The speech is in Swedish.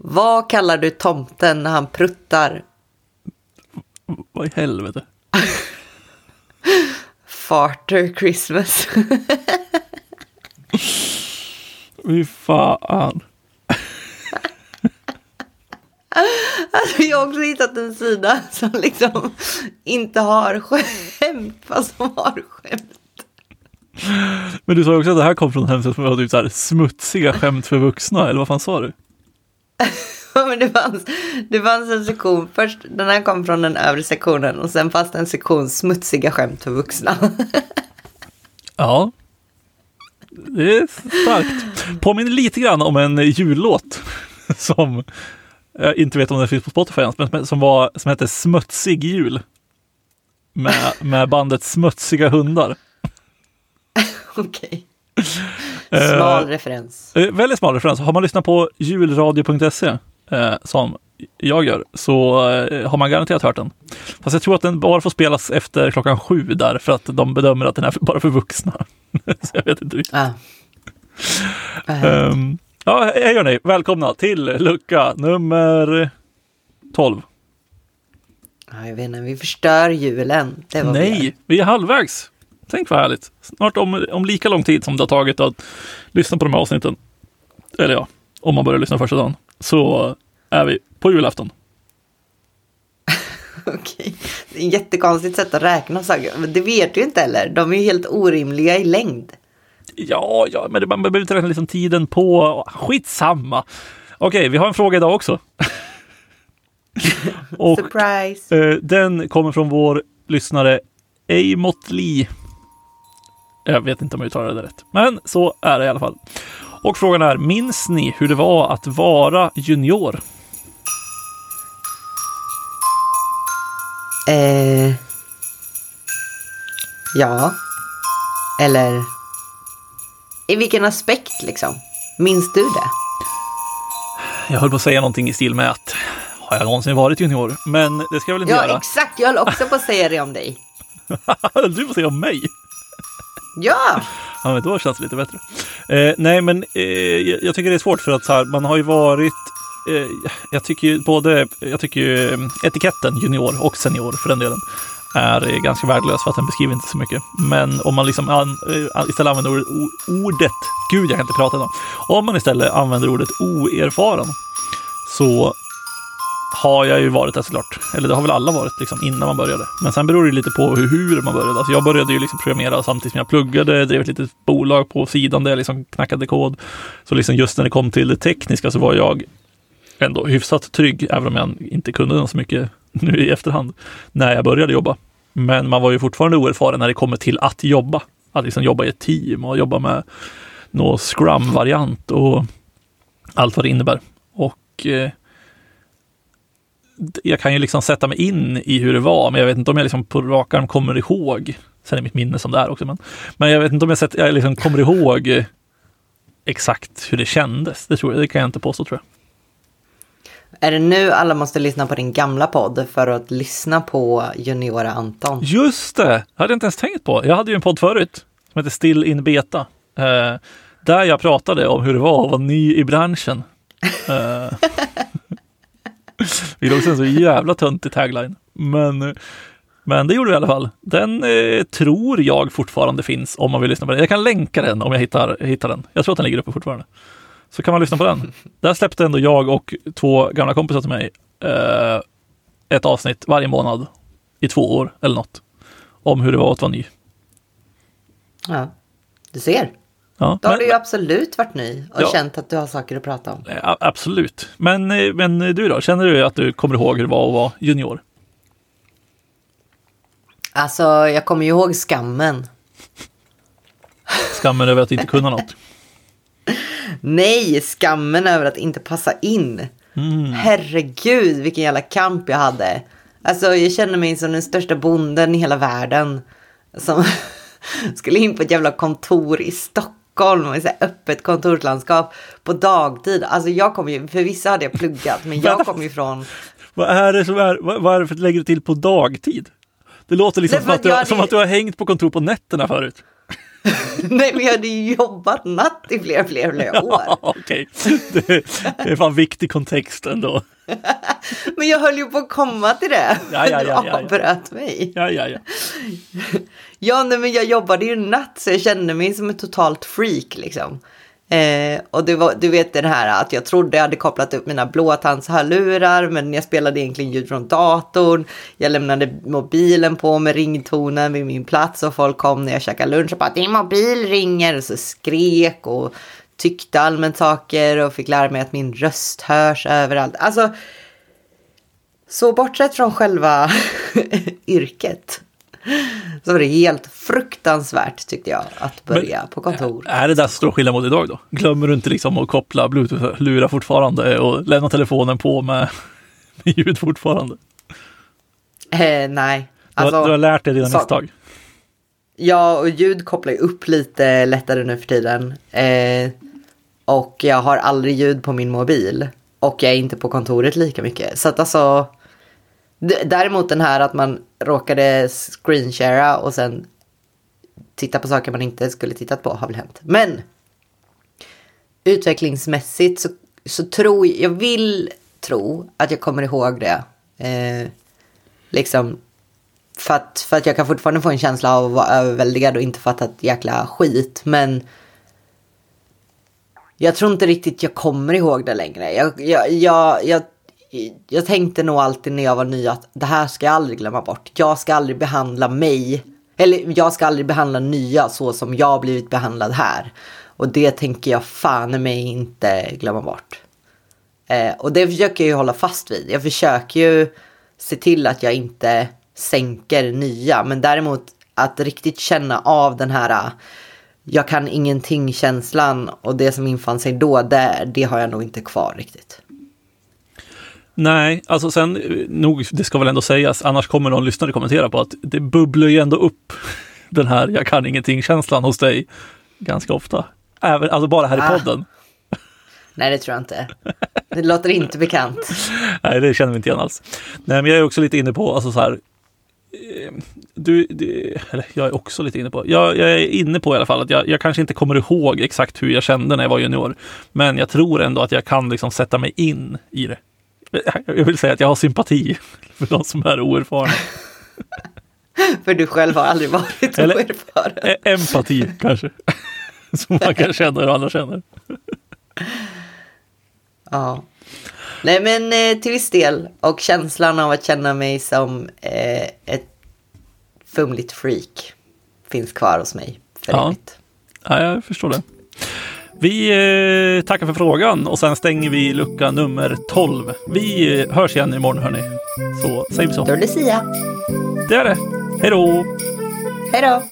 Vad kallar du tomten när han pruttar? Vad i helvete? Farter Christmas. Fy fan. Alltså, jag har också hittat en sida som liksom inte har skämt, fast som har skämt. Men du sa också att det här kom från en hemsida som var typ så här smutsiga skämt för vuxna, eller vad fan sa du? Men det, fanns, det fanns en sektion, först den här kom från den övre sektionen och sen fanns det en sektion smutsiga skämt för vuxna. Ja. Det är starkt. Påminner lite grann om en jullåt som jag inte vet om den finns på Spotify ens, men som, var, som hette Smutsig jul. Med, med bandet Smutsiga hundar. Okej. Smal Eh, referens. Eh, väldigt smal referens. Har man lyssnat på julradio.se eh, som jag gör så eh, har man garanterat hört den. Fast jag tror att den bara får spelas efter klockan sju där för att de bedömer att den är bara för vuxna. så jag vet inte riktigt. Ah. Um, ja, hej hörni, välkomna till lucka nummer 12. Ja, jag vet inte, vi förstör julen. Vi. Nej, vi är halvvägs. Tänk vad härligt. Snart om, om lika lång tid som det har tagit att lyssna på de här avsnitten. Eller ja, om man börjar lyssna första dagen. Så är vi på julafton. Okej. Det är ett jättekonstigt sätt att räkna saker. Men det vet du inte heller. De är ju helt orimliga i längd. Ja, ja, men det, man behöver inte räkna liksom tiden på. Skitsamma. Okej, vi har en fråga idag också. Och Surprise! eh, den kommer från vår lyssnare Amot Lee. Jag vet inte om jag uttalar det rätt, men så är det i alla fall. Och frågan är, minns ni hur det var att vara junior? Eh, ja. Eller. I vilken aspekt liksom? Minns du det? Jag höll på att säga någonting i stil med att har jag någonsin varit junior? Men det ska jag väl inte Ja, göra. exakt. Jag höll också på att säga det om dig. Höll du på att säga om mig? Ja! Ja, men då känns det lite bättre. Eh, nej, men eh, jag tycker det är svårt för att så här, man har ju varit eh, jag tycker ju både, jag tycker ju eh, etiketten junior och senior för den delen är eh, ganska värdelös för att den beskriver inte så mycket. Men om man liksom an, eh, istället använder ordet, ordet, gud jag kan inte prata idag. Om man istället använder ordet oerfaren så har jag ju varit det såklart. Eller det har väl alla varit liksom innan man började. Men sen beror det lite på hur, hur man började. Alltså jag började ju liksom programmera samtidigt som jag pluggade, drev ett litet bolag på sidan där jag liksom knackade kod. Så liksom just när det kom till det tekniska så var jag ändå hyfsat trygg, även om jag inte kunde så mycket nu i efterhand, när jag började jobba. Men man var ju fortfarande oerfaren när det kommer till att jobba. Att liksom jobba i ett team och jobba med någon scrum-variant och allt vad det innebär. Och eh, jag kan ju liksom sätta mig in i hur det var, men jag vet inte om jag liksom på rak arm kommer ihåg. Sen är mitt minne som det är också, men, men jag vet inte om jag, sett, jag liksom kommer ihåg exakt hur det kändes. Det, tror jag, det kan jag inte påstå tror jag. Är det nu alla måste lyssna på din gamla podd för att lyssna på juniora Anton? Just det! Hade jag inte ens tänkt på. Jag hade ju en podd förut som heter Still in Beta. Eh, där jag pratade om hur det var att vara ny i branschen. Eh, det är också en så jävla töntig tagline. Men, men det gjorde vi i alla fall. Den eh, tror jag fortfarande finns om man vill lyssna på den. Jag kan länka den om jag hittar, hittar den. Jag tror att den ligger uppe fortfarande. Så kan man lyssna på den. Där släppte ändå jag och två gamla kompisar till mig eh, ett avsnitt varje månad i två år eller något. Om hur det var att vara ny. Ja, du ser. Ja, Då har men- du ju absolut varit ny och Ja. känt att du har saker att prata om. Eh, Absolut. Men, eh, men du då? Känner du att du kommer ihåg hur det var att vara junior? Alltså, jag kommer ju ihåg skammen. Skammen över att inte kunna något? Nej, skammen över att inte passa in. Mm. Herregud, vilken jävla kamp jag hade. Alltså, jag känner mig som den största bonden i hela världen. Som skulle in på ett jävla kontor i Stockholm. Ett så här öppet kontorslandskap på dagtid. Alltså, jag kom ju, för vissa hade jag pluggat, men jag kom ju från... Vad är det som är, vad, vad är det för att lägger du till på dagtid? Det låter liksom Nej, som, att du, hade- som att du har hängt på kontor på nätterna förut. Nej, men jag hade ju jobbat natt i flera, flera, flera år. Ja, Okej, det, det är fan viktig kontext ändå. Men jag höll ju på att komma till det. Ja, ja, ja, Du avbröt mig. Ja, ja, ja. Ja, nej, men jag jobbade ju natt så jag kände mig som ett totalt freak liksom. Eh, och det var, du vet den här att jag trodde jag hade kopplat upp mina blåtandshörlurar men jag spelade egentligen ljud från datorn. Jag lämnade mobilen på med ringtonen vid min plats och folk kom när jag käkade lunch och bara din mobil ringer och så skrek och tyckte allmänt saker och fick lära mig att min röst hörs överallt. Alltså, så bortsett från själva yrket så var det helt fruktansvärt tyckte jag att börja på kontor. Är det där stor skillnad mot idag då? Glömmer du inte liksom att koppla bluetooth-lurar fortfarande och lämna telefonen på med, med ljud fortfarande? Eh, nej. Du, har, du har lärt dig dina så- misstag. Ja, och ljud kopplar ju upp lite lättare nu för tiden. Eh, och jag har aldrig ljud på min mobil. Och jag är inte på kontoret lika mycket. Så att alltså... Däremot den här att man råkade screenshara och sen titta på saker man inte skulle tittat på har väl hänt. Men utvecklingsmässigt så, så tror jag, jag vill tro att jag kommer ihåg det. Eh, liksom för att, för att jag kan fortfarande få en känsla av att vara överväldigad och inte fatta ett jäkla skit. Men jag tror inte riktigt jag kommer ihåg det längre. Jag, jag, jag, jag, jag tänkte nog alltid när jag var ny att det här ska jag aldrig glömma bort. Jag ska aldrig behandla mig, eller jag ska aldrig behandla nya så som jag blivit behandlad här. Och det tänker jag fan i mig inte glömma bort. Eh, och det försöker jag ju hålla fast vid. Jag försöker ju se till att jag inte sänker nya. Men däremot att riktigt känna av den här jag kan ingenting känslan och det som infann sig då, det, det har jag nog inte kvar riktigt. Nej, alltså sen, eh, nog, det ska väl ändå sägas, annars kommer någon lyssnare kommentera på att det bubblar ju ändå upp den här jag kan ingenting-känslan hos dig ganska ofta. Även, alltså bara här i Ah. podden. Nej, det tror jag inte. Det låter inte bekant. Nej, det känner vi inte igen alls. Nej, men jag är också lite inne på, alltså så här, du, du, eller jag är också lite inne på, jag, jag är inne på i alla fall att jag, jag kanske inte kommer ihåg exakt hur jag kände när jag var junior. Men jag tror ändå att jag kan liksom sätta mig in i det. Jag vill säga att jag har sympati för de som är oerfarna. För du själv har aldrig varit Eller- oerfaren. E- Empati kanske. Som man kan känna och andra känner. Ja. Nej, men eh, till viss del. Och känslan av att känna mig som eh, ett fumligt freak finns kvar hos mig för Ja. evigt. Ja, jag förstår det. Vi eh, tackar för frågan och sen stänger vi lucka nummer 12. Vi eh, hörs igen imorgon hörni. Så säger vi så. Då är det Lucia. Det är det. Hej då! Hej då!